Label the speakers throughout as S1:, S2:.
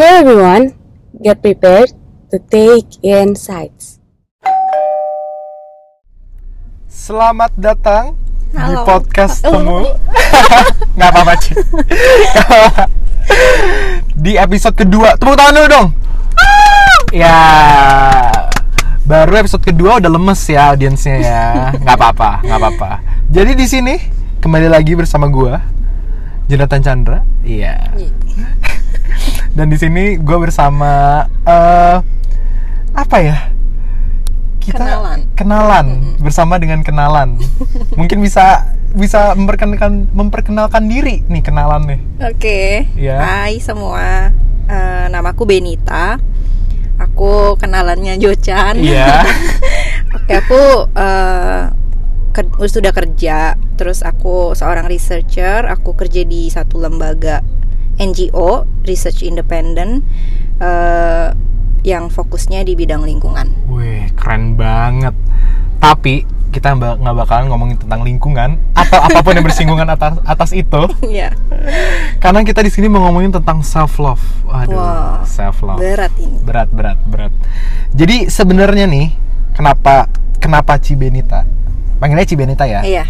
S1: Hey everyone, get prepared to take insights.
S2: Selamat datang di
S3: Halo.
S2: podcast
S3: Oh.
S2: temu. Nggak apa-apa apa-apa. di episode kedua. Tepuk tangan dulu dong. Ya, baru episode kedua udah lemes ya audiensnya ya. Nggak apa-apa, nggak apa-apa. Jadi di sini kembali lagi bersama gua, Jonathan Chandra. Iya. Dan di sini gua bersama eh apa ya? Kita
S3: Kenalan.
S2: kenalan bersama dengan kenalan. Mungkin bisa bisa memperkenalkan memperkenalkan diri nih kenalan nih.
S3: Oke.
S2: Iya.
S3: Hai semua. Eh, namaku Benita. Aku kenalannya Jocan.
S2: Iya.
S3: Oke, aku eh, ker- sudah kerja. Terus aku seorang researcher. Aku kerja di satu lembaga NGO, Research Independent, eh, yang fokusnya di bidang lingkungan.
S2: Wih, keren banget. Tapi kita nggak bakalan ngomongin tentang lingkungan atau apa pun yang bersinggungan atas atas itu,
S3: Iya.
S2: karena kita di sini mau ngomongin tentang self love. Waduh,
S3: Wow.
S2: self love.
S3: Berat ini.
S2: Berat, berat, berat. Jadi sebenarnya nih, kenapa kenapa Cibenita? Panggilnya Cibenita ya?
S3: Iya.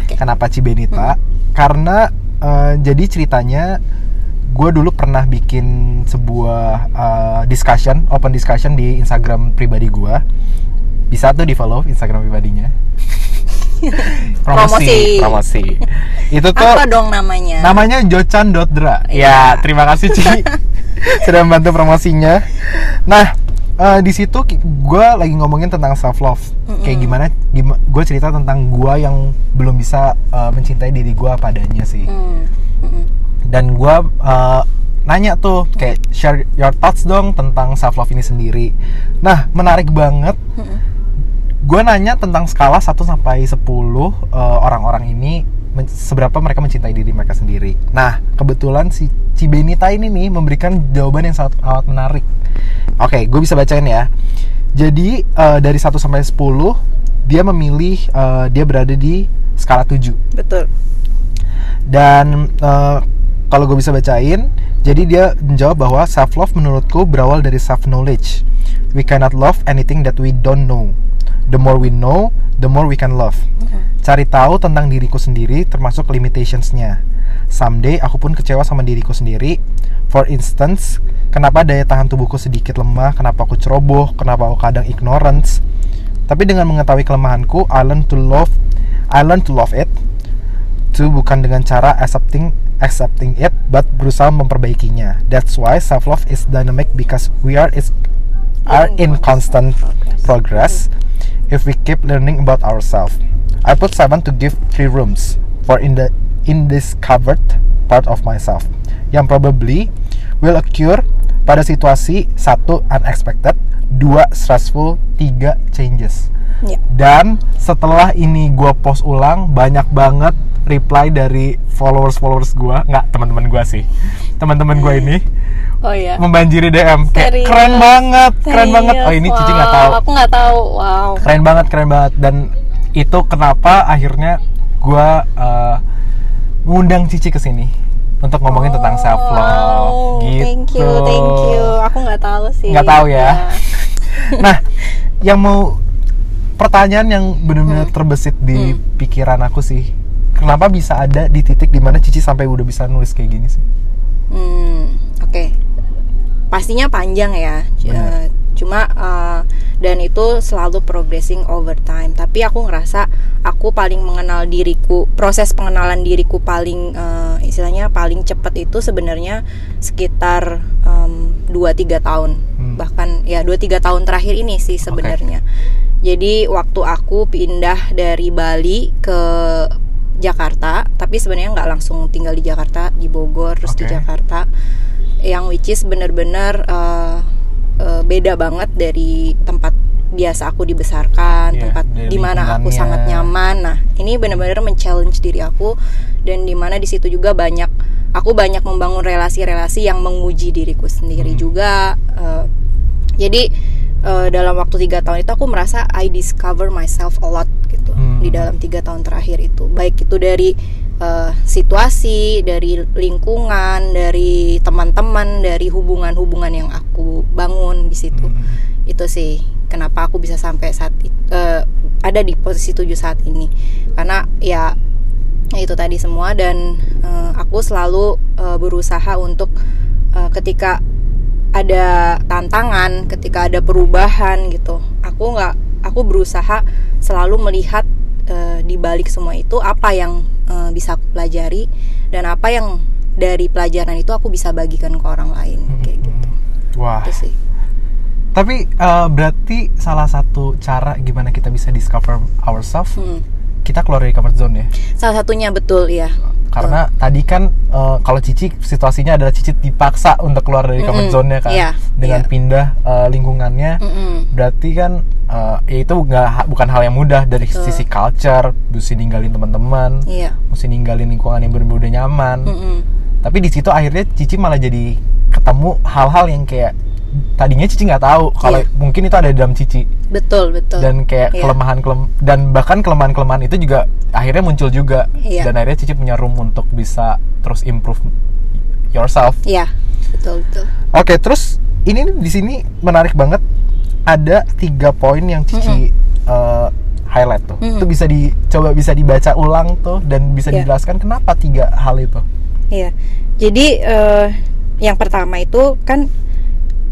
S3: Oke.
S2: Kenapa Cibenita? Karena eh, jadi ceritanya gue dulu pernah bikin sebuah eh, discussion, open discussion di Instagram pribadi gue. Bisa tuh di follow Instagram pribadinya.
S3: Promosi.
S2: promosi. Itu tuh
S3: Apa dong namanya?
S2: namanya Jocan.dra.
S3: Iya.
S2: Ya, terima kasih Ci sudah membantu promosinya. Nah, eh, di situ gue lagi ngomongin tentang self love. Kayak gimana? Gima, gue cerita tentang gue yang belum bisa eh, mencintai diri gue padanya sih.
S3: Hmm.
S2: Dan gue eh, nanya tuh kayak share your thoughts dong tentang self love ini sendiri. Nah, menarik banget. Gue nanya tentang skala 1 sampai 10 eh, orang-orang ini men- seberapa mereka mencintai diri mereka sendiri. Nah, kebetulan si Cibenita ini nih memberikan jawaban yang sangat, sangat menarik. Oke, gue bisa bacain ya. Jadi eh, dari 1 sampai 10 dia memilih eh, dia berada di skala 7
S3: Betul.
S2: dan eh, kalau gue bisa bacain jadi dia menjawab bahwa self love menurutku berawal dari self knowledge we cannot love anything that we don't know. The more we know the more we can love. Cari tahu tentang diriku sendiri termasuk limitationsnya. Someday aku pun kecewa sama diriku sendiri. For instance kenapa daya tahan tubuhku sedikit lemah? Kenapa aku ceroboh? Kenapa aku kadang ignorance? Tapi dengan mengetahui kelemahanku I learn to love I learn to love it. Itu bukan dengan cara accepting accepting it but berusaha memperbaikinya. That's why self love is dynamic because we are is are in constant progress if we keep learning about ourselves. I put seven to give three rooms for in the undiscovered part of myself. Yang probably will occur pada situasi satu unexpected dua stressful tiga changes.
S3: Ya.
S2: dan setelah ini gue post ulang banyak banget reply dari followers followers gue nggak teman-teman gue sih teman-teman gue ini
S3: Oh iya.
S2: membanjiri DM kayak
S3: Serius?
S2: keren banget keren banget oh ini Cici nggak
S3: Wow,
S2: tahu
S3: Aku nggak tahu. Wow.
S2: keren banget keren banget dan itu kenapa akhirnya gue uh, ngundang Cici ke sini untuk ngomongin tentang self love
S3: Wow,
S2: gitu
S3: Thank you, thank you. Aku nggak tahu sih.
S2: Nggak tahu ya.
S3: Ya.
S2: nah yang mau pertanyaan yang benar-benar terbesit di
S3: Hmm.
S2: pikiran aku sih kenapa bisa ada di titik di mana Cici sampai udah bisa nulis kayak gini sih
S3: Hmm, oke. Pastinya panjang ya.
S2: Benar.
S3: Eh, Cuma eh, dan itu selalu progressing over time. Tapi aku ngerasa aku paling mengenal diriku, proses pengenalan diriku paling eh, istilahnya paling cepat itu sebenarnya sekitar 2-3 tahun.
S2: Hmm.
S3: Bahkan ya 2-3 tahun terakhir ini sih sebenarnya. Jadi waktu aku pindah dari Bali ke Jakarta, tapi sebenarnya nggak langsung tinggal di Jakarta, di Bogor, terus di
S2: Oke.
S3: Jakarta, yang which is bener-bener uh, uh, beda banget dari tempat biasa aku dibesarkan,
S2: Iya,
S3: tempat
S2: dari
S3: di mana
S2: aku
S3: sangat nyaman. Nah, ini bener-bener men-challenge diri aku dan di mana di situ juga banyak aku banyak membangun relasi-relasi yang menguji diriku sendiri
S2: Hmm.
S3: juga. uh, jadi uh, dalam waktu tiga tahun itu aku merasa I discover myself a lot gitu
S2: Hmm.
S3: Di dalam tiga tahun terakhir itu baik itu dari eh, situasi, dari lingkungan, dari teman-teman, dari hubungan-hubungan yang aku bangun di situ.
S2: Hmm.
S3: Itu sih kenapa aku bisa sampai saat eh, ada di posisi tujuh saat ini. Karena ya ya itu tadi semua dan eh, aku selalu eh, berusaha untuk eh, ketika ada tantangan, ketika ada perubahan gitu, aku nggak, aku berusaha selalu melihat eh, di balik semua itu apa yang eh, bisa aku pelajari dan apa yang dari pelajaran itu aku bisa bagikan ke orang lain kayak gitu.
S2: Wah.
S3: Itu sih.
S2: Tapi eh, berarti salah satu cara gimana kita bisa discover ourselves,
S3: Hmm.
S2: kita keluar dari comfort zone ya.
S3: Salah satunya betul ya.
S2: Karena tadi kan eh, kalau Cici situasinya adalah Cici dipaksa untuk keluar dari comfort
S3: Mm-mm.
S2: zone-nya kan,
S3: Iya,
S2: dengan
S3: iya.
S2: pindah eh, lingkungannya.
S3: Mm-mm.
S2: Berarti kan eh, ya itu nggak bukan hal yang mudah dari
S3: Betul.
S2: sisi culture, mesti ninggalin teman-teman,
S3: Iya.
S2: mesti ninggalin lingkungan yang benar-benar nyaman.
S3: Mm-mm.
S2: Tapi di situ akhirnya Cici malah jadi ketemu hal-hal yang kayak tadinya Cici nggak tahu kalau
S3: Iya.
S2: mungkin itu ada di dalam Cici
S3: Betul betul.
S2: dan kayak
S3: Iya.
S2: kelemahan kelem dan bahkan kelemahan kelemahan itu juga akhirnya muncul juga
S3: Iya.
S2: dan akhirnya Cici punya room untuk bisa terus improve yourself.
S3: Iya. Betul betul.
S2: Oke, terus ini di sini menarik banget ada tiga poin yang Cici eh, highlight tuh.
S3: Mm-mm.
S2: Itu bisa dicoba bisa dibaca ulang tuh dan bisa
S3: Iya.
S2: dijelaskan kenapa tiga hal itu.
S3: Iya. Jadi eh, yang pertama itu kan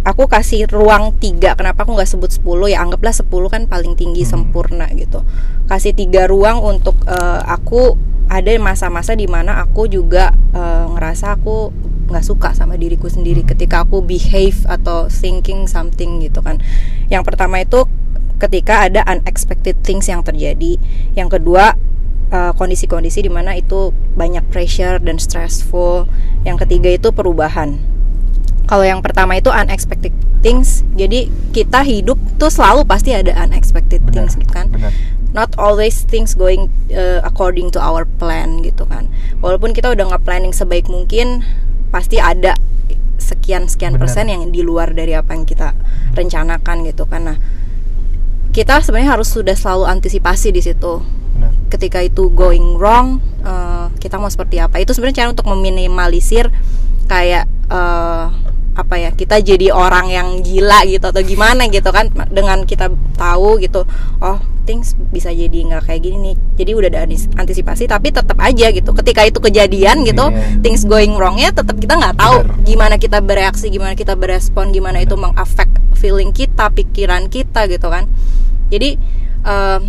S3: aku kasih ruang tiga. Kenapa aku nggak sebut 10 ya? Anggaplah 10 kan paling tinggi
S2: Hmm.
S3: sempurna gitu. Kasih tiga ruang untuk eh, aku ada masa-masa di mana aku juga eh, ngerasa aku nggak suka sama diriku sendiri ketika aku behave atau thinking something gitu kan. Yang pertama itu ketika ada unexpected things yang terjadi. Yang kedua uh, kondisi-kondisi di mana itu banyak pressure dan stressful. Yang ketiga itu perubahan. Kalau yang pertama itu unexpected things, jadi kita hidup tuh selalu pasti ada unexpected
S2: Benar.
S3: things gitu kan.
S2: Benar.
S3: Not always things going uh, according to our plan gitu kan. Walaupun kita udah nge-planning sebaik mungkin, pasti ada sekian sekian
S2: Benar.
S3: persen yang di luar dari apa yang kita rencanakan gitu kan. Nah, kita sebenarnya harus sudah selalu antisipasi di situ ketika itu going wrong eh, kita mau seperti apa itu sebenarnya cara untuk meminimalisir kayak eh, apa ya kita jadi orang yang gila gitu atau gimana gitu kan dengan kita tahu gitu oh things bisa jadi nggak kayak gini nih. Jadi udah ada antisipasi tapi tetap aja gitu. Ketika itu kejadian gitu
S2: Iya.
S3: things going wrongnya tetap kita nggak tahu
S2: Benar.
S3: gimana kita bereaksi gimana kita berespon gimana itu mengafek feeling kita pikiran kita gitu kan. Jadi em,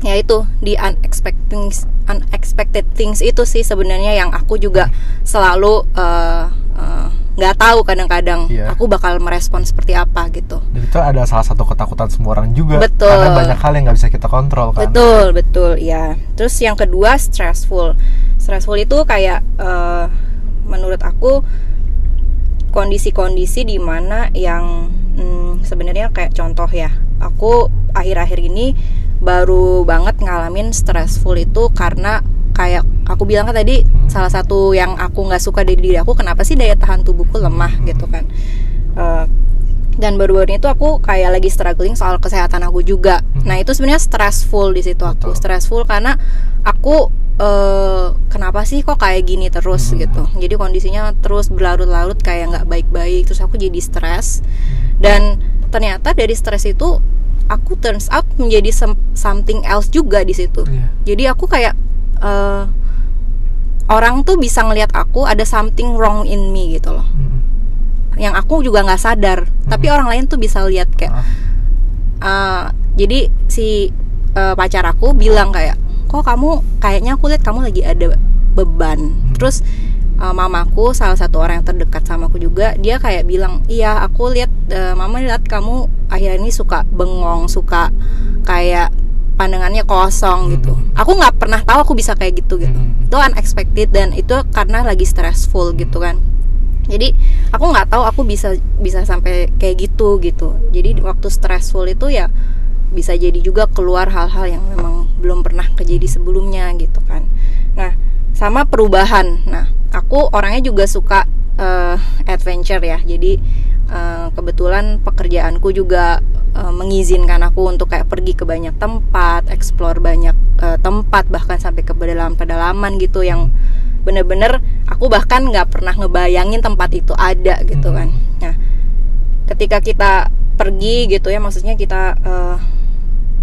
S3: ya itu di unexpected unexpected things itu sih sebenarnya yang aku juga selalu eh, eh, nggak tahu kadang-kadang
S2: Iya.
S3: aku bakal merespon seperti apa gitu
S2: Dan itu ada salah satu ketakutan semua orang juga.
S3: Betul.
S2: Karena banyak hal yang nggak bisa kita kontrol kan.
S3: betul betul ya terus yang kedua stressful stressful itu kayak eh, menurut aku kondisi-kondisi di mana yang hmm, sebenarnya kayak contoh ya aku akhir-akhir ini baru banget ngalamin stressful itu karena kayak aku bilang kan tadi
S2: Hmm.
S3: salah satu yang aku nggak suka dari diri aku kenapa sih daya tahan tubuhku lemah gitu kan Eh, dan baru-baru ini tuh aku kayak lagi struggling soal kesehatan aku juga
S2: Hmm.
S3: nah itu sebenarnya stressful di situ aku
S2: Betul.
S3: stressful karena aku eh, kenapa sih kok kayak gini terus
S2: Hmm.
S3: gitu jadi kondisinya terus berlarut-larut kayak nggak baik-baik terus aku jadi stres dan ternyata dari stres itu aku turns out menjadi some- something else juga di situ
S2: Iya.
S3: jadi aku kayak eh, orang tuh bisa ngelihat aku ada something wrong in me gitu loh
S2: Mm-mm.
S3: yang aku juga nggak sadar tapi
S2: Hmm.
S3: orang lain tuh bisa lihat kayak eh, jadi si eh, pacar aku bilang kayak kok kamu kayaknya aku lihat kamu lagi ada beban
S2: Hmm.
S3: terus eh, mamaku salah satu orang yang terdekat sama aku juga dia kayak bilang iya aku lihat eh, mama lihat kamu akhir ini suka bengong suka kayak pandangannya kosong gitu
S2: Hmm.
S3: aku nggak pernah tahu aku bisa kayak gitu gitu
S2: Hmm.
S3: Itu unexpected dan itu karena lagi stressful gitu kan. Jadi aku nggak tahu aku bisa bisa sampai kayak gitu gitu. Jadi waktu stressful itu ya bisa jadi juga keluar hal-hal yang memang belum pernah kejadi sebelumnya gitu kan. Nah sama perubahan. Nah aku orangnya juga suka eh, adventure ya. Jadi eh, kebetulan pekerjaanku juga eh, mengizinkan aku untuk kayak pergi ke banyak tempat, explore banyak eh, tempat bahkan sampai ke pedalaman-pedalaman gitu yang bener-bener aku bahkan nggak pernah ngebayangin tempat itu ada gitu
S2: Hmm.
S3: kan. Nah, ketika kita pergi gitu ya maksudnya kita eh,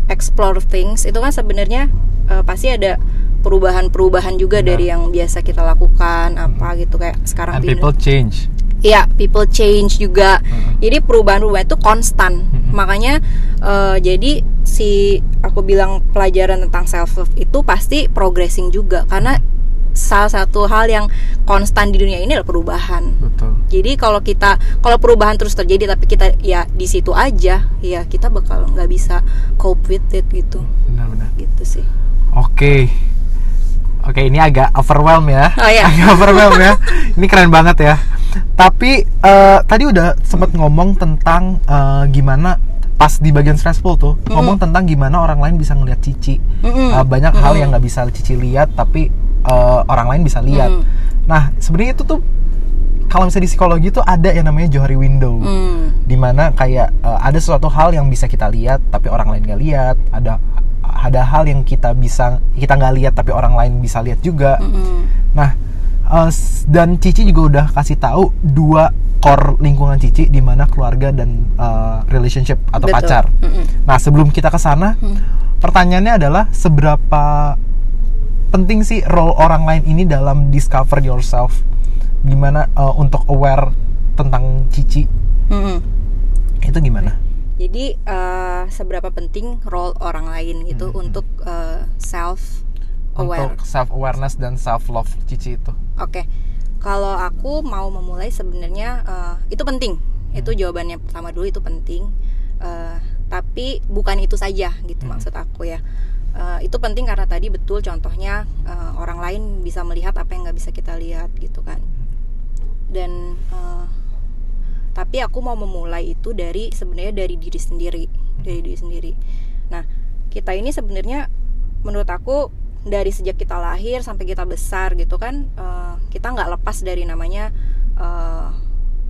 S3: explore things itu kan sebenarnya eh, pasti ada perubahan-perubahan juga
S2: Benar.
S3: dari yang biasa kita lakukan apa gitu kayak sekarang
S2: and people change
S3: Iya, people change juga.
S2: Mm-mm.
S3: Jadi perubahan-perubahan itu konstan.
S2: Mm-mm.
S3: Makanya eh, jadi si aku bilang pelajaran tentang self love itu pasti progressing juga karena salah satu hal yang konstan di dunia ini adalah perubahan.
S2: betul
S3: Jadi kalau kita kalau perubahan terus terjadi tapi kita ya di situ aja, ya kita bakal nggak bisa cope with it gitu.
S2: benar-benar
S3: Gitu sih.
S2: Oke. Oke, ini agak overwhelm ya.
S3: Oh, iya.
S2: Agak overwhelm ya. Ini keren banget ya. Tapi eh, tadi udah sempat ngomong tentang eh, gimana pas di bagian stressful tuh ngomong tentang gimana orang lain bisa ngelihat Cici.
S3: Mm-mm.
S2: Eh, banyak hal
S3: Mm-mm.
S2: yang nggak bisa Cici lihat tapi eh, orang lain bisa lihat.
S3: Mm.
S2: Nah, sebenarnya itu tuh kalau misalnya di psikologi tuh ada yang namanya Johari window
S3: Hmm.
S2: di mana kayak uh, ada sesuatu hal yang bisa kita lihat tapi orang lain nggak lihat ada ada hal yang kita bisa kita nggak lihat tapi orang lain bisa lihat juga
S3: Mm-mm.
S2: nah uh, dan Cici juga udah kasih tahu dua core lingkungan Cici di mana keluarga dan uh, relationship atau
S3: Betul.
S2: pacar
S3: Mm-mm.
S2: nah sebelum kita ke sana
S3: Hmm.
S2: pertanyaannya adalah seberapa penting sih role orang lain ini dalam discover yourself gimana uh, untuk aware tentang Cici
S3: Mm-mm.
S2: itu gimana
S3: Jadi eh, seberapa penting role orang lain itu
S2: Hmm,
S3: untuk eh, self aware.
S2: untuk self awareness dan self love Cici itu
S3: Oke. Kalau aku mau memulai sebenarnya eh, itu penting. Itu
S2: Hmm.
S3: jawabannya pertama dulu itu penting. Eh, tapi bukan itu saja gitu
S2: Hmm.
S3: maksud aku ya. Eh, itu penting karena tadi betul contohnya eh, orang lain bisa melihat apa yang nggak bisa kita lihat gitu kan. Dan tapi aku mau memulai itu dari sebenarnya dari diri sendiri dari diri sendiri nah kita ini sebenarnya menurut aku dari sejak kita lahir sampai kita besar gitu kan eh, kita nggak lepas dari namanya eh,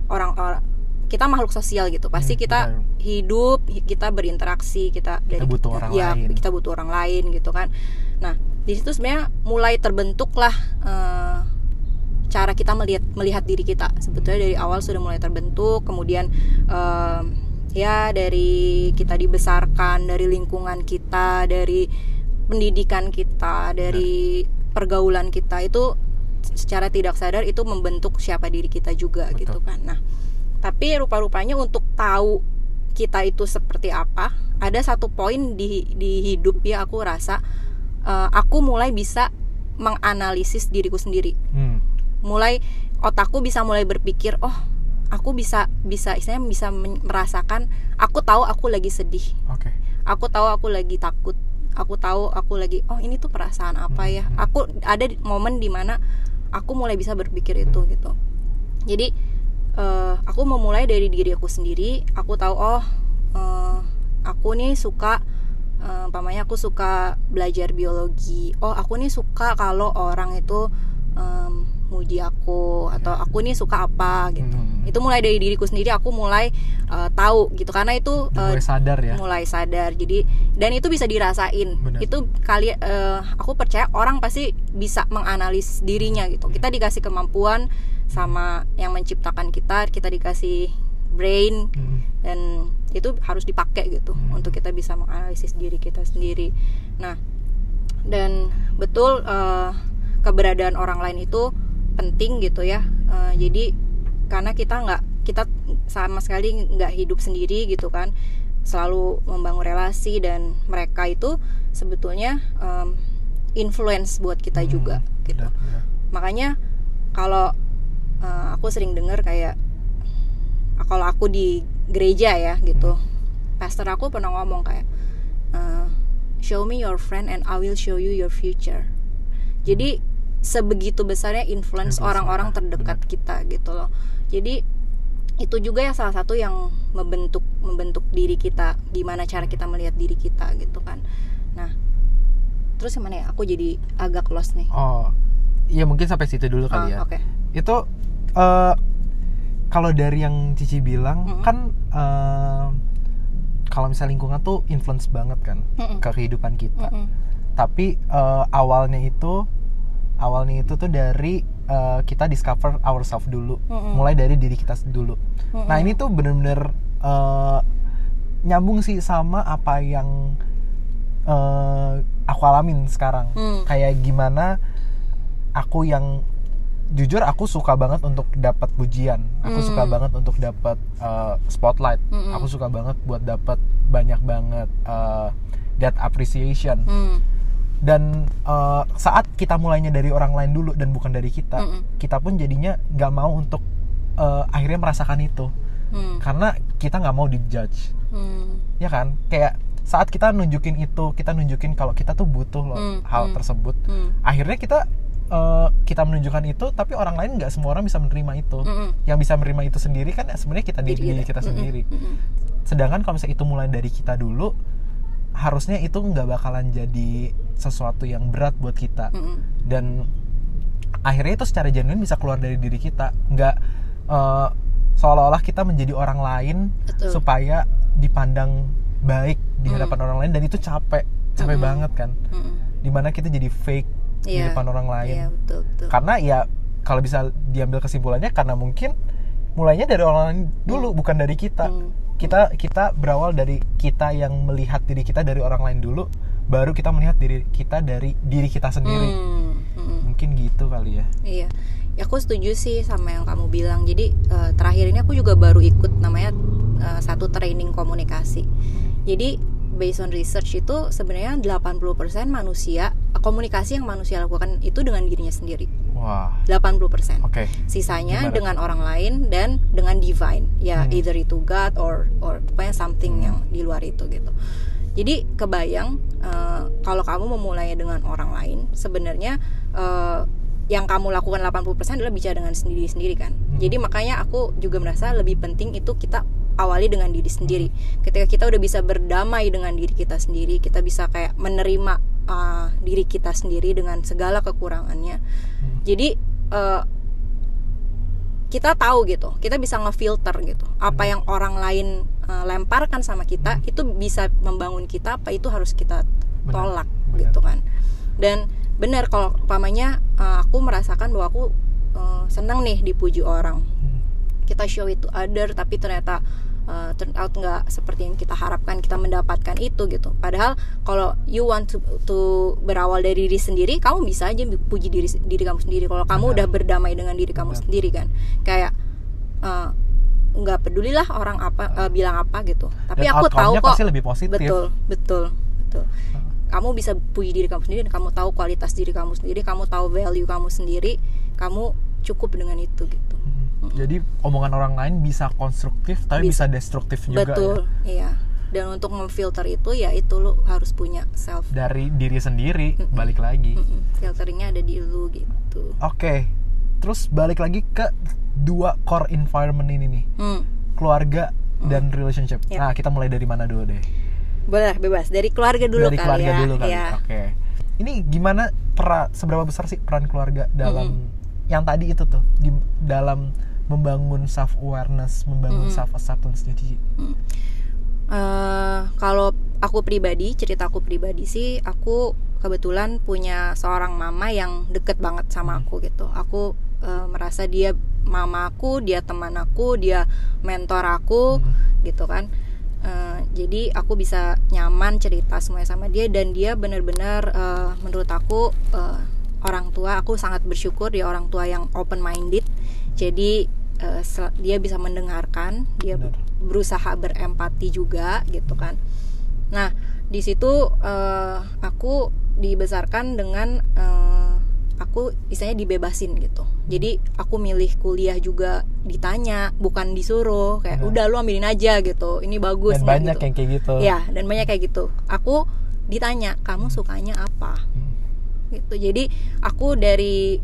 S3: orang-orang kita makhluk sosial gitu pasti
S2: Hmm,
S3: kita
S2: benar.
S3: hidup kita berinteraksi kita dari
S2: butuh orang
S3: ya,
S2: lain.
S3: kita butuh orang lain gitu kan nah di situ sebenarnya mulai terbentuklah eh, cara kita melihat melihat diri kita sebetulnya dari awal sudah mulai terbentuk kemudian em, ya dari kita dibesarkan dari lingkungan kita dari pendidikan kita dari pergaulan kita itu secara tidak sadar itu membentuk siapa diri kita juga
S2: Betul.
S3: gitu kan nah tapi rupa-rupanya untuk tahu kita itu seperti apa ada satu poin di di hidup ya aku rasa eh, aku mulai bisa menganalisis diriku sendiri
S2: Hmm.
S3: Mulai otakku bisa mulai berpikir oh aku bisa bisa istilahnya bisa merasakan aku tahu aku lagi sedih.
S2: Oke.
S3: aku tahu aku lagi takut. Aku tahu aku lagi oh ini tuh perasaan apa ya?
S2: Hmm.
S3: aku ada di- momen di mana aku mulai bisa berpikir itu gitu. Jadi eh, aku memulai dari diri aku sendiri. Aku tahu oh eh, aku nih suka eh, umpamanya aku suka belajar biologi. Oh aku nih suka kalau orang itu em, muji aku atau aku nih suka apa gitu.
S2: Hmm.
S3: itu mulai dari diriku sendiri aku mulai eh, tahu gitu. Karena itu eh,
S2: mulai sadar ya?
S3: mulai sadar. Jadi dan itu bisa dirasain.
S2: Benar.
S3: itu kali eh, aku percaya orang pasti bisa menganalis dirinya gitu. Kita dikasih kemampuan sama yang menciptakan kita kita dikasih brain
S2: Hmm.
S3: dan itu harus dipakai gitu
S2: Hmm.
S3: untuk kita bisa menganalisis diri kita sendiri. Nah dan betul eh, keberadaan orang lain itu penting gitu ya. Eh, jadi karena kita nggak kita sama sekali nggak hidup sendiri gitu kan. Selalu membangun relasi dan mereka itu sebetulnya em, influence buat kita
S2: Hmm,
S3: juga gitu.
S2: benar, benar.
S3: makanya kalau eh, aku sering dengar kayak kalau aku di gereja ya gitu pastor aku pernah ngomong kayak eh, show me your friend and I will show you your future. Jadi sebegitu besarnya influence
S2: Influence
S3: orang-orang terdekat kita gitu loh jadi itu juga ya salah satu yang membentuk membentuk diri kita gimana cara kita melihat diri kita gitu kan nah terus gimana ya aku jadi agak lost nih
S2: oh iya mungkin sampai situ dulu kali ya
S3: Ah, oke
S2: itu eh, kalau dari yang Cici bilang
S3: Mm-mm.
S2: kan eh, kalau misalnya lingkungan tuh influence banget kan
S3: Mm-mm.
S2: ke kehidupan kita.
S3: Mm-mm.
S2: Tapi eh, awalnya itu awalnya itu tuh dari eh, kita discover ourselves dulu,
S3: Mm-mm.
S2: mulai dari diri kita dulu.
S3: Mm-mm.
S2: Nah ini tuh bener-bener eh, nyambung sih sama apa yang eh, aku alamin sekarang.
S3: Hmm.
S2: Kayak gimana aku yang jujur aku suka banget untuk dapat pujian. Aku
S3: Hmm.
S2: suka banget untuk dapat eh, spotlight.
S3: Mm-mm.
S2: Aku suka banget buat dapat banyak banget eh, that appreciation.
S3: Hmm.
S2: Dan eh, saat kita mulainya dari orang lain dulu dan bukan dari kita,
S3: Mm-mm.
S2: kita pun jadinya nggak mau untuk eh, akhirnya merasakan itu
S3: Hmm.
S2: karena kita nggak mau dijudge
S3: Hmm.
S2: ya kan kayak saat kita nunjukin itu kita nunjukin kalau kita tuh butuh loh
S3: Hmm,
S2: hal
S3: hmm.
S2: tersebut
S3: Hmm.
S2: akhirnya kita eh, kita menunjukkan itu tapi orang lain nggak semua orang bisa menerima itu
S3: Mm-mm.
S2: yang bisa menerima itu sendiri kan sebenarnya kita diri, diri kita
S3: Mm-mm.
S2: sendiri
S3: Mm-mm.
S2: sedangkan kalau misalnya itu mulai dari kita dulu harusnya itu nggak bakalan jadi sesuatu yang berat buat kita
S3: Mm-mm.
S2: dan akhirnya itu secara genuine bisa keluar dari diri kita nggak eh, seolah-olah kita menjadi orang lain
S3: Betul.
S2: supaya dipandang baik di
S3: Hmm.
S2: hadapan orang lain dan itu capek capek
S3: Mm-mm.
S2: banget kan
S3: Mm-mm.
S2: di mana kita jadi fake di
S3: Iya.
S2: depan orang lain
S3: Iya betul betul.
S2: karena ya kalau bisa diambil kesimpulannya karena mungkin mulainya dari orang lain dulu bukan dari kita
S3: Hmm.
S2: Kita kita berawal dari kita yang melihat diri kita dari orang lain dulu baru kita melihat diri kita dari diri kita sendiri
S3: Hmm. Mm-mm.
S2: mungkin gitu kali ya
S3: Iya, ya aku setuju sih sama yang kamu bilang. Jadi eh, terakhir ini aku juga baru ikut namanya eh, satu training komunikasi. Jadi based on research itu sebenarnya 80% manusia komunikasi yang manusia lakukan itu dengan dirinya sendiri.
S2: wah
S3: 80%.
S2: oke
S3: Sisanya
S2: Gimana?
S3: dengan orang lain dan dengan divine. Ya
S2: Hmm.
S3: either itu God or or pokoknya something yang di luar itu gitu. Jadi kebayang eh, kalau kamu memulainya dengan orang lain, sebenarnya eh, yang kamu lakukan 80% adalah bicara dengan sendiri sendiri kan.
S2: Hmm.
S3: Jadi makanya aku juga merasa lebih penting itu kita awali dengan diri sendiri. Ketika kita udah bisa berdamai dengan diri kita sendiri, kita bisa kayak menerima uh, diri kita sendiri dengan segala kekurangannya.
S2: Hmm.
S3: Jadi uh, kita tahu gitu, kita bisa ngefilter gitu. Apa
S2: Hmm.
S3: yang orang lain uh, lemparkan sama kita itu bisa membangun kita, apa itu harus kita tolak
S2: benar.
S3: gitu kan. Dan benar kalau umpamanya uh, aku merasakan bahwa aku uh, senang nih dipuji orang
S2: Hmm.
S3: kita show it to other tapi ternyata uh, turn out nggak seperti yang kita harapkan kita mendapatkan itu gitu. Padahal kalau you want to, to berawal dari diri sendiri kamu bisa aja puji diri diri kamu sendiri. Kalau kamu
S2: Benar.
S3: udah berdamai dengan diri kamu
S2: Benar.
S3: sendiri kan. Kayak uh, nggak pedulilah orang apa uh, bilang apa gitu. Tapi
S2: Dan
S3: aku tahu kok
S2: pasti lebih positif.
S3: Betul betul betul.
S2: Hmm.
S3: kamu bisa puji diri kamu sendiri dan kamu tahu kualitas diri kamu sendiri kamu tahu value kamu sendiri kamu cukup dengan itu gitu
S2: Jadi omongan orang lain bisa konstruktif tapi bisa,
S3: Bisa.
S2: destruktif juga
S3: betul
S2: ya
S3: iya dan untuk memfilter itu ya itu lu harus punya self
S2: dari diri sendiri
S3: Mm-mm.
S2: balik lagi
S3: Mm-mm, filteringnya ada di lu gitu
S2: Oke, terus balik lagi ke dua core environment ini nih,
S3: hmm.
S2: keluarga dan relationship.
S3: Ya.
S2: Nah, kita mulai dari mana dulu deh?
S3: boleh bebas dari keluarga dulu
S2: dari
S3: kali
S2: keluarga
S3: ya
S2: dulu kali.
S3: ya
S2: Oke. Ini gimana pera, seberapa besar sih peran keluarga dalam yang tadi itu tuh di dalam membangun self awareness, membangun
S3: Mm-mm.
S2: self acceptance jadi
S3: Eh, kalau aku pribadi cerita aku pribadi sih aku kebetulan punya seorang mama yang deket banget sama aku gitu. Aku eh, merasa dia mamaku dia teman aku dia mentor aku
S2: Hmm.
S3: gitu kan. Eh, jadi aku bisa nyaman cerita semuanya sama dia dan dia benar-benar eh, menurut aku eh, orang tua aku sangat bersyukur dia orang tua yang open minded jadi sel- dia bisa mendengarkan dia
S2: Benar.
S3: berusaha berempati juga gitu kan nah di situ eh, aku dibesarkan dengan eh, aku istilahnya dibebasin gitu jadi aku milih kuliah juga ditanya bukan disuruh kayak
S2: Benar.
S3: udah lu ambilin aja gitu ini bagus
S2: dan banyak
S3: gitu.
S2: yang kayak gitu.
S3: ya dan banyak kayak gitu aku ditanya kamu sukanya apa
S2: Hmm.
S3: gitu jadi aku dari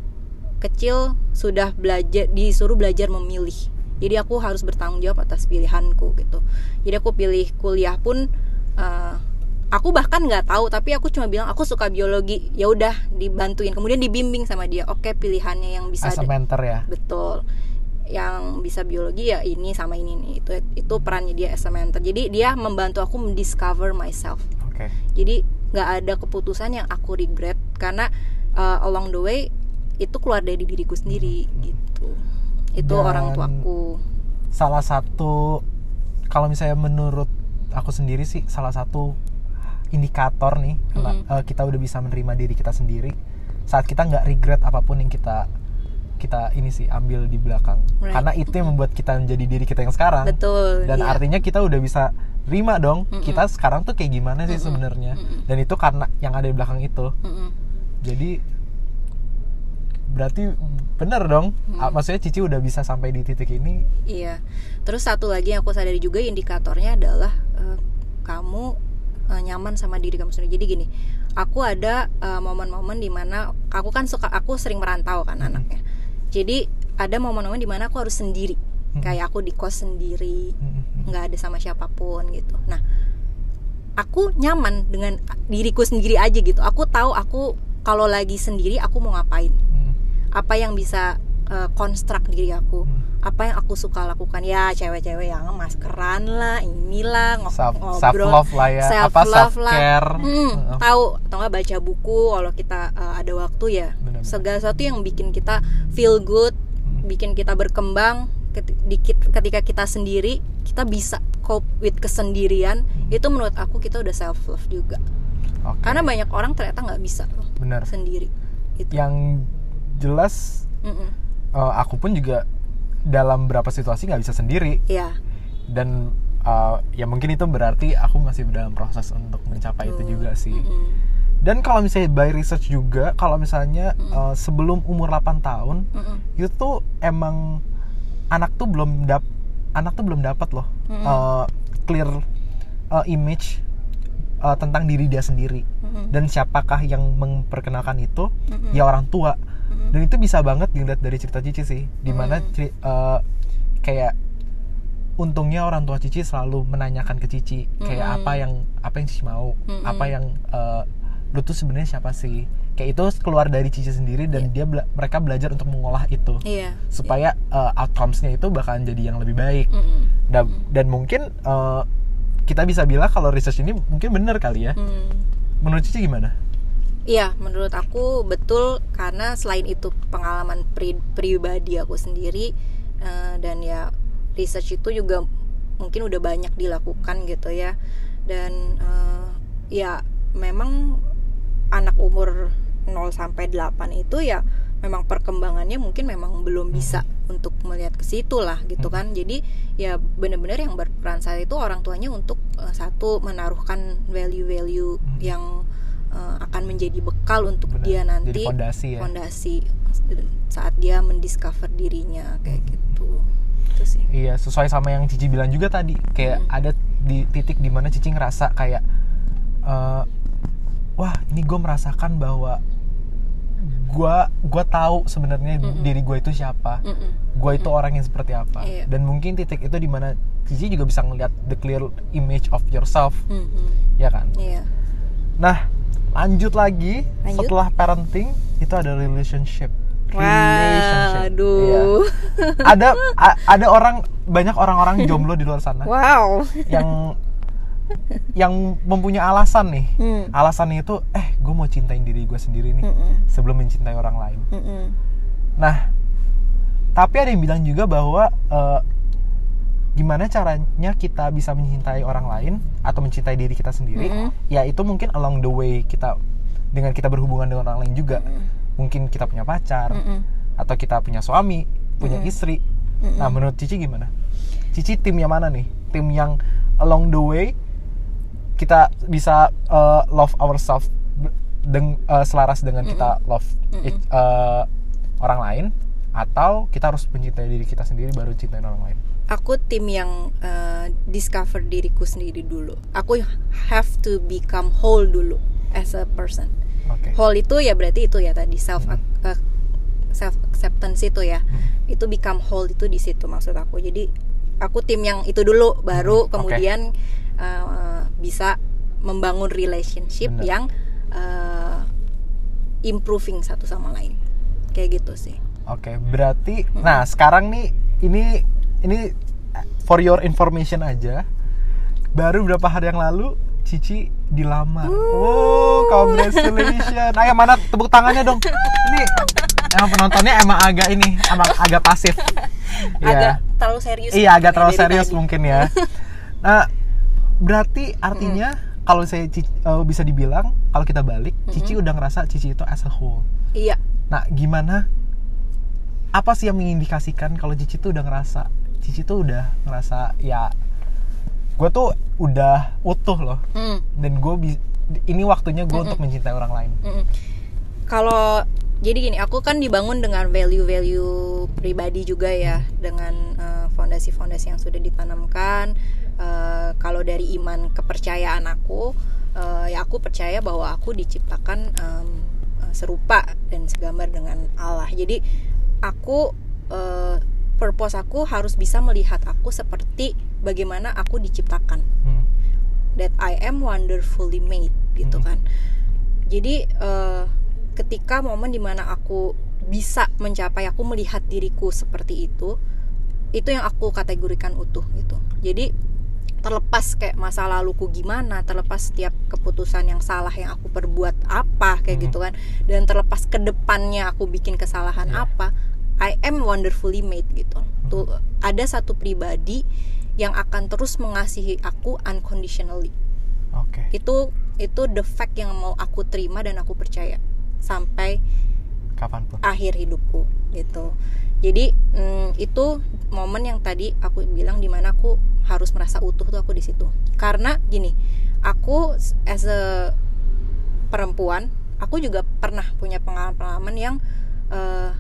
S3: kecil sudah belajar disuruh belajar memilih. Jadi aku harus bertanggung jawab atas pilihanku gitu. Jadi aku pilih kuliah pun eh, aku bahkan nggak tahu tapi aku cuma bilang aku suka biologi. Ya udah dibantuin. Kemudian dibimbing sama dia. Oke pilihannya yang bisa
S2: As a mentor ya.
S3: betul. Yang bisa biologi ya ini sama ini nih itu itu perannya dia as a mentor. Jadi dia membantu aku mendiscover myself.
S2: Oke.
S3: Jadi nggak ada keputusan yang aku regret. Karena uh, along the way itu keluar dari diriku sendiri gitu itu
S2: Dan-
S3: orang tuaku
S2: salah satu kalau misalnya menurut aku sendiri sih salah satu indikator nih
S3: Mm-mm.
S2: eh, kita udah bisa menerima diri kita sendiri saat kita nggak regret apa pun yang kita kita ini sih ambil di belakang
S3: Right.
S2: karena itu yang membuat kita menjadi diri kita yang sekarang
S3: betul
S2: dan
S3: iya.
S2: artinya kita udah bisa terima dong
S3: Mm-mm.
S2: kita sekarang tuh kayak gimana sih
S3: Mm-mm.
S2: sebenarnya
S3: Mm-mm.
S2: dan itu karena yang ada di belakang itu
S3: Mm-mm.
S2: jadi berarti bener dong Ah,
S3: Mm.
S2: maksudnya Cici udah bisa sampai di titik ini
S3: Iya. Terus satu lagi yang aku sadari juga indikatornya adalah eh, kamu eh, nyaman sama diri kamu sendiri. Jadi gini, aku ada eh, momen-momen di mana aku kan suka aku sering merantau kan
S2: Mhm.
S3: anaknya. Jadi ada momen-momen di mana aku harus sendiri.
S2: Mhm.
S3: Kayak aku di kos sendiri,
S2: Mm-mm.
S3: nggak ada sama siapa pun gitu. Nah, aku nyaman dengan diriku sendiri aja gitu. Aku tahu aku kalau lagi sendiri aku mau ngapain. Apa yang bisa konstruk diri aku.
S2: Mm.
S3: apa yang aku suka lakukan. Ya cewek-cewek yang maskeran lah inilah ngo-
S2: self
S3: ngobrol.
S2: self love lah ya.
S3: Self
S2: apa
S3: love
S2: self
S3: lah.
S2: care
S3: Hmm, tahu. Atau nggak baca buku kalau kita uh, ada waktu ya.
S2: Benar-benar.
S3: segala sesuatu yang bikin kita feel good
S2: Hmm.
S3: bikin kita berkembang ketika kita sendiri kita bisa cope with kesendirian
S2: Hmm.
S3: itu menurut aku kita udah self love juga.
S2: Oke.
S3: karena banyak orang ternyata nggak bisa loh
S2: benar.
S3: sendiri. Itu.
S2: Yang jelas
S3: Mm-mm.
S2: eh, aku pun juga dalam beberapa situasi nggak bisa sendiri
S3: ya
S2: dan eh, ya mungkin itu berarti aku masih dalam proses untuk mencapai itu
S3: Betul.
S2: juga sih
S3: Mm-mm.
S2: dan kalau misalnya by research juga kalau misalnya eh, sebelum umur 8 tahun
S3: Mm-mm.
S2: itu tuh emang anak tuh belum dap anak tuh belum dapat loh
S3: Mm-mm.
S2: eh, clear eh, image eh, tentang diri dia sendiri
S3: Mm-mm.
S2: dan siapakah yang memperkenalkan itu
S3: Mm-mm.
S2: ya orang tua Dan itu bisa banget dilihat dari cerita Cici sih di mana
S3: Hmm.
S2: ceri- eh, kayak untungnya orang tua Cici selalu menanyakan ke Cici kayak
S3: Mm-mm.
S2: apa yang apa yang Cici mau
S3: Mm-mm.
S2: apa yang eh, lu tuh sebenarnya siapa sih kayak itu keluar dari Cici sendiri dan dia bela- mereka belajar untuk mengolah itu
S3: iya
S2: supaya eh, outcomes-nya itu bakalan jadi yang lebih baik
S3: Mm-mm.
S2: dan, dan mungkin eh, kita bisa bilang kalau research ini mungkin benar kali ya
S3: Mm.
S2: menurut Cici gimana?
S3: Iya, menurut aku betul karena selain itu pengalaman pri- pribadi aku sendiri eh, dan ya research itu juga mungkin udah banyak dilakukan gitu ya. Dan eh, ya memang anak umur 0 sampai 8 itu ya memang perkembangannya mungkin memang belum bisa untuk melihat ke situ lah gitu kan. Jadi ya benar-benar yang berperan saat itu orang tuanya untuk eh, satu menaruhkan value-value
S2: Hmm.
S3: yang eh, akan menjadi bekal untuk
S2: Benar,
S3: dia nanti
S2: jadi fondasi ya
S3: fondasi saat dia mendiscover dirinya kayak
S2: Hmm.
S3: gitu itu sih
S2: Iya, sesuai sama yang Cici bilang juga tadi. Kayak
S3: Hmm.
S2: ada di titik di mana Cici ngerasa kayak, eh, wah ini gue merasakan bahwa gue gue tahu sebenarnya
S3: Mm-mm.
S2: diri gue itu siapa,
S3: Mm-mm.
S2: gue itu orang yang seperti apa.
S3: Iya.
S2: Dan mungkin titik itu di mana Cici juga bisa ngeliat the clear image of yourself,
S3: Mhm.
S2: ya kan?
S3: iya
S2: Nah, lanjut lagi
S3: Lanjut.
S2: setelah parenting itu ada relationship.
S3: Wah, aduh.
S2: Iya. Ada a- ada orang banyak orang-orang jomblo di luar sana
S3: Wow.
S2: yang yang mempunyai alasan nih.
S3: Hmm.
S2: Alasannya itu eh gue mau cintain diri gue sendiri nih
S3: Mm-mm.
S2: sebelum mencintai orang lain.
S3: Mm-mm.
S2: Nah, tapi ada yang bilang juga bahwa eh, gimana caranya kita bisa mencintai orang lain atau mencintai diri kita sendiri?
S3: Mm-mm.
S2: Ya itu mungkin along the way kita dengan kita berhubungan dengan orang lain juga. Mungkin kita punya pacar
S3: Mm-mm.
S2: atau kita punya suami, punya
S3: Mm.
S2: istri.
S3: Mm-mm.
S2: Nah, menurut Cici gimana? Cici tim yang mana nih? Tim yang along the way kita bisa uh, love ourselves deng- uh, selaras dengan kita love each- uh, orang lain atau kita harus mencintai diri kita sendiri baru cintain orang lain.
S3: Aku tim yang uh, discover diriku sendiri dulu. Aku have to become whole dulu as a person.
S2: Oke.
S3: Whole itu ya berarti itu ya tadi self uh, self acceptance itu ya.
S2: Hmm.
S3: Itu become whole itu di situ maksud aku. Jadi aku tim yang itu dulu baru
S2: Hmm,
S3: kemudian uh, bisa membangun relationship
S2: Bener.
S3: yang uh, improving satu sama lain. Kayak gitu sih.
S2: Oke, berarti nah sekarang nih ini ini for your information aja. Baru beberapa hari yang lalu Cici dilamar. Oh, congratulations. Ayo mana tepuk tangannya dong. Ini emang penontonnya emang agak ini, emang agak pasif.
S3: agak
S2: Iya.
S3: terlalu serius
S2: Iya, agak terlalu serius
S3: tadi.
S2: mungkin ya. Nah, berarti artinya kalau saya Cici- eh, bisa dibilang kalau kita balik, Cici udah ngerasa Cici itu as a whole.
S3: iya
S2: Nah, gimana? Apa sih yang mengindikasikan kalau Cici tuh udah ngerasa Cici tuh udah ngerasa ya gue tuh udah utuh loh
S3: Hmm.
S2: dan gue ini waktunya gue untuk mencintai orang lain.
S3: Mm-mm. Kalau jadi gini, aku kan dibangun dengan value-value pribadi juga ya, dengan eh, fondasi-fondasi yang sudah ditanamkan. Eh, kalau dari iman kepercayaan aku, eh, ya aku percaya bahwa aku diciptakan eh, serupa dan segambar dengan Allah. Jadi aku eh, purpose aku harus bisa melihat aku seperti bagaimana aku diciptakan
S2: Hmm.
S3: that I am wonderfully made gitu
S2: Mhm.
S3: kan jadi eh, ketika momen di mana aku bisa mencapai aku melihat diriku seperti itu itu yang aku kategorikan utuh gitu jadi terlepas kayak masa laluku gimana terlepas setiap keputusan yang salah yang aku perbuat apa kayak
S2: Mhm.
S3: gitu kan dan terlepas ke depannya aku bikin kesalahan
S2: Iya.
S3: apa I am wonderfully made gitu tuh ada satu pribadi yang akan terus mengasihi aku unconditionally
S2: Oke.
S3: itu itu the fact yang mau aku terima dan aku percaya sampai
S2: Kapan pun.
S3: akhir hidupku gitu jadi mm, itu momen yang tadi aku bilang di mana aku harus merasa utuh tuh aku di situ karena gini aku as a perempuan aku juga pernah punya pengalaman-pengalaman yang eh,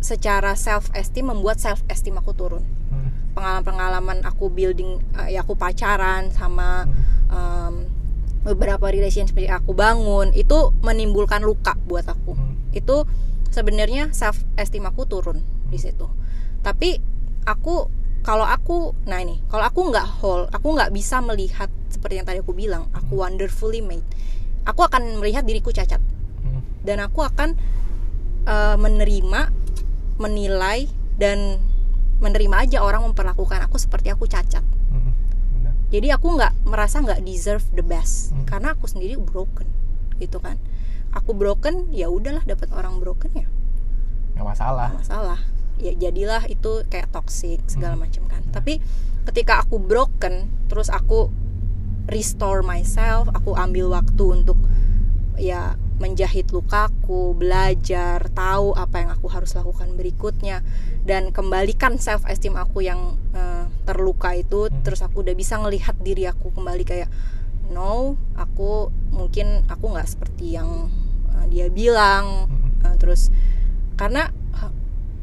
S3: secara self esteem membuat self esteem aku turun
S2: Hmm.
S3: pengalaman-pengalaman aku building eh, ya aku pacaran sama
S2: Hmm.
S3: em, beberapa relationship yang aku bangun itu menimbulkan luka buat aku
S2: Hmm.
S3: itu sebenarnya self esteem aku turun di situ tapi aku kalau aku nah ini kalau aku nggak whole aku nggak bisa melihat seperti yang tadi aku bilang aku wonderfully made aku akan melihat diriku cacat
S2: Hmm.
S3: dan aku akan eh, menerima menilai dan menerima aja orang memperlakukan aku seperti aku cacat
S2: Hmm. Benar.
S3: jadi aku nggak merasa nggak deserve the best
S2: Hmm.
S3: karena aku sendiri broken gitu kan aku broken ya udahlah dapat orang broken ya
S2: Nggak masalah.
S3: nggak masalah ya jadilah itu kayak toxic segala
S2: Hmm.
S3: macam kan tapi ketika aku broken terus aku restore myself aku ambil waktu untuk ya menjahit lukaku belajar tahu apa yang aku harus lakukan berikutnya dan kembalikan self esteem aku yang eh, terluka itu
S2: Hmm.
S3: terus aku udah bisa ngelihat diri aku kembali kayak no aku mungkin aku nggak seperti yang eh, dia bilang
S2: Hmm.
S3: Uh, terus karena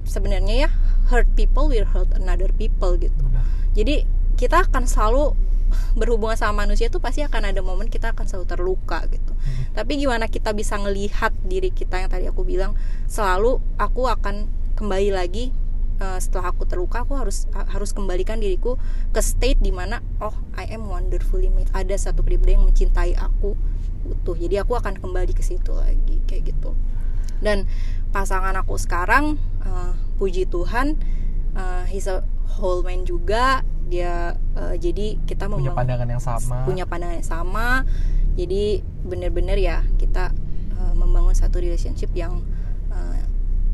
S3: sebenarnya ya hurt people will hurt another people gitu
S2: Benar.
S3: jadi kita akan selalu berhubungan sama manusia tuh pasti akan ada momen kita akan selalu terluka gitu.
S2: Hmm.
S3: tapi gimana kita bisa ngelihat diri kita yang tadi aku bilang selalu aku akan kembali lagi uh, setelah aku terluka aku harus ha- harus kembalikan diriku ke state di mana oh I am wonderfully made ada satu pribadi yang mencintai aku utuh. Jadi aku akan kembali ke situ lagi kayak gitu. Dan pasangan aku sekarang uh, puji Tuhan uh, he's a whole man juga dia uh, jadi kita
S2: Punya pandangan yang sama.
S3: punya pandangan yang sama jadi bener-bener ya kita uh, membangun satu relationship yang uh,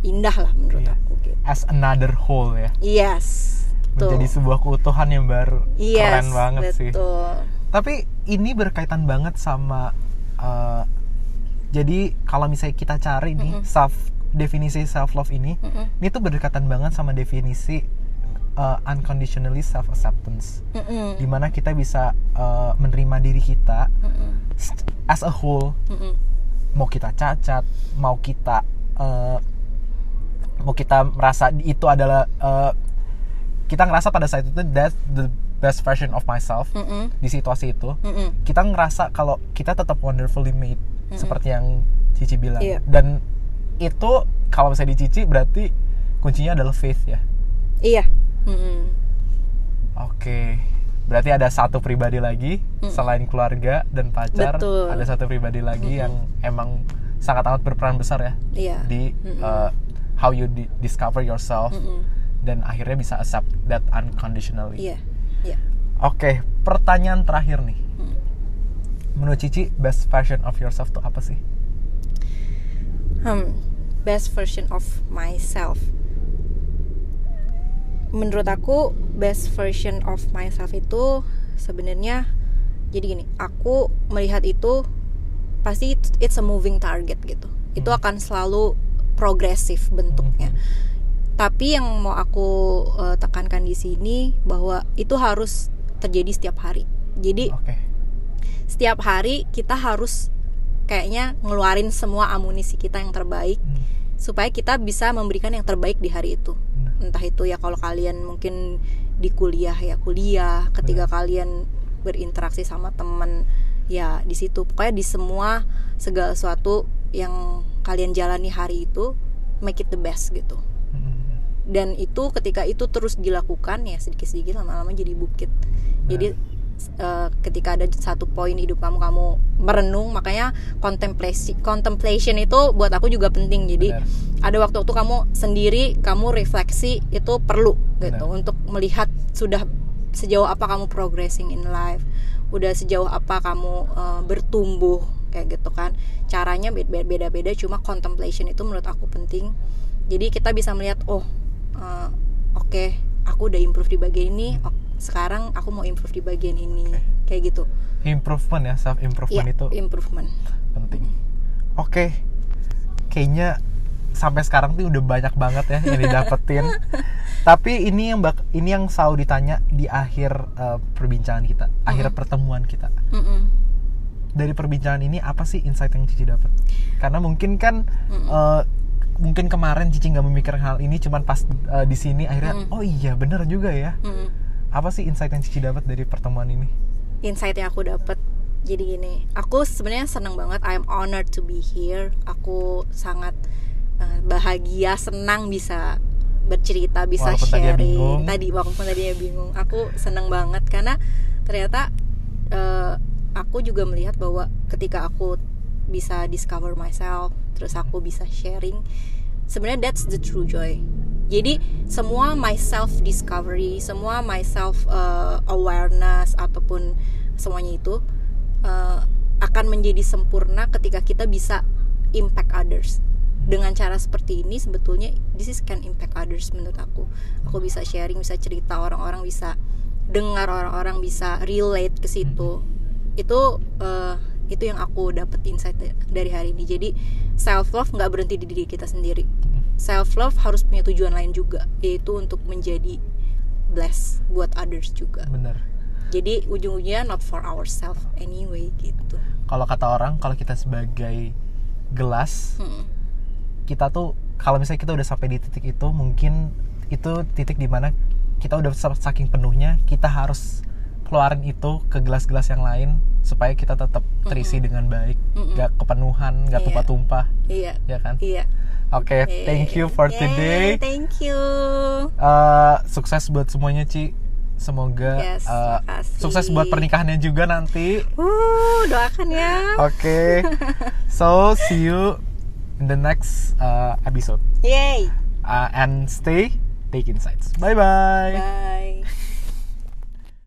S3: indah lah menurut
S2: Iya.
S3: aku gitu
S2: As another whole ya.
S3: yes tuh
S2: Menjadi sebuah keutuhan yang baru.
S3: yes
S2: Keren banget sih.
S3: betul
S2: Tapi ini berkaitan banget sama eh, jadi kalau misalnya kita cari nih
S3: Mm-mm.
S2: self definisi self love ini,
S3: Mm-mm.
S2: ini tuh berdekatan banget sama definisi eh, unconditionally self acceptance.
S3: Mm-mm.
S2: Di mana kita bisa eh, menerima diri kita
S3: Mm-mm.
S2: st- as a whole,
S3: Mm-mm.
S2: mau kita cacat, mau kita eh, mau kita merasa itu adalah eh, kita ngerasa pada saat itu that's the best version of myself
S3: Mm-mm.
S2: di situasi itu
S3: Mm-mm.
S2: kita ngerasa kalau kita tetap wonderfully made seperti yang Cici bilang
S3: Iya.
S2: dan itu kalau misalnya di Cici berarti kuncinya adalah faith ya
S3: iya Mm-mm.
S2: oke berarti ada satu pribadi lagi selain keluarga dan pacar
S3: Betul.
S2: ada satu pribadi lagi yang emang sangat amat berperan besar ya
S3: iya
S2: di uh, how you di- discover yourself
S3: Mm-mm.
S2: dan akhirnya bisa accept that unconditionally.
S3: Iya. Iya.
S2: Oke, pertanyaan terakhir nih.
S3: Hmm.
S2: Menurut Cici, best version of yourself tuh apa sih?
S3: Hmm, best version of myself. Menurut aku best version of myself itu sebenarnya jadi gini, aku melihat itu pasti it's- a moving target gitu. Itu
S2: Hmm.
S3: akan selalu progresif bentuknya. Tapi yang mau aku eh, tekankan di sini bahwa itu harus terjadi setiap hari. Jadi
S2: Oke.
S3: setiap hari kita harus kayaknya ngeluarin semua amunisi kita yang terbaik
S2: Hmm,
S3: supaya kita bisa memberikan yang terbaik di hari itu.
S2: Benar.
S3: entah itu ya kalau kalian mungkin di kuliah ya kuliah ketika kalian berinteraksi sama temen ya di situ. Pokoknya di semua segala sesuatu yang kalian jalani hari itu make it the best gitu.
S2: Hmm,
S3: dan itu ketika itu terus dilakukan ya sedikit-sedikit lama-lama jadi bukit. Jadi eh, ketika ada satu poin hidup kamu kamu merenung makanya kontemplasi contemplation itu buat aku juga penting. Jadi
S2: Benar.
S3: ada waktu-waktu kamu sendiri kamu refleksi itu perlu gitu untuk melihat sudah sejauh apa kamu progressing in life udah sejauh apa kamu eh, bertumbuh kayak gitu kan. Caranya be- be- beda-beda cuma contemplation itu menurut aku penting. Jadi kita bisa melihat oh eh, oke aku udah improve di bagian ini ok- sekarang aku mau improve di bagian ini
S2: Oke.
S3: kayak gitu
S2: Improvement ya, self improvement
S3: Iya,
S2: itu
S3: improvement
S2: penting. Oke, kayaknya sampai sekarang tuh udah banyak banget ya yang didapetin. Tapi ini yang bak ini yang selalu ditanya di akhir eh, perbincangan kita, akhir pertemuan kita.
S3: Mm-mm.
S2: Dari perbincangan ini apa sih insight yang Cici dapat? Karena mungkin kan eh, mungkin kemarin Cici nggak memikirkan hal ini, cuman pas eh, di sini akhirnya oh iya bener juga ya.
S3: Mm-mm.
S2: Apa sih insight yang Cici dapat dari pertemuan ini?
S3: insight yang aku dapat jadi gini aku sebenarnya senang banget I'm honored to be here aku sangat uh, bahagia senang bisa bercerita bisa
S2: Walaupun
S3: sharing
S2: bingung.
S3: tadi walaupun tadinya bingung aku senang banget karena ternyata uh, aku juga melihat bahwa ketika aku bisa discover myself terus aku bisa sharing. Sebenarnya that's the true joy. Jadi semua my self discovery semua my self uh, awareness ataupun semuanya itu uh, akan menjadi sempurna ketika kita bisa impact others. Dengan cara seperti ini sebetulnya this is can impact others menurut aku. Aku bisa sharing bisa cerita orang-orang bisa dengar orang-orang bisa relate ke situ. Itu uh, itu yang aku dapet insight dari hari ini jadi self love nggak berhenti di diri kita sendiri self love harus punya tujuan lain juga yaitu untuk menjadi bless buat others juga
S2: Bener.
S3: jadi ujung-ujungnya not for ourselves anyway gitu
S2: Kalau kata orang, kalau kita sebagai gelas,
S3: Mm-mm.
S2: kita tuh kalau misalnya kita udah sampai di titik itu mungkin itu titik di mana kita udah sa- saking penuhnya kita harus keluarin itu ke gelas-gelas yang lain supaya kita tetap terisi dengan baik
S3: Mm-mm.
S2: nggak kepenuhan nggak
S3: Iya.
S2: tumpah-tumpah
S3: iya.
S2: ya kan?
S3: Iya.
S2: Oke thank you for
S3: Yay,
S2: today.
S3: thank you.
S2: Eh, sukses buat semuanya Ci. Semoga
S3: Yes, makasih.
S2: sukses buat pernikahannya juga nanti.
S3: Uh doakan ya.
S2: Oke. So see you in the next uh, episode.
S3: Yay.
S2: Uh, and stay take insights. Bye bye
S3: bye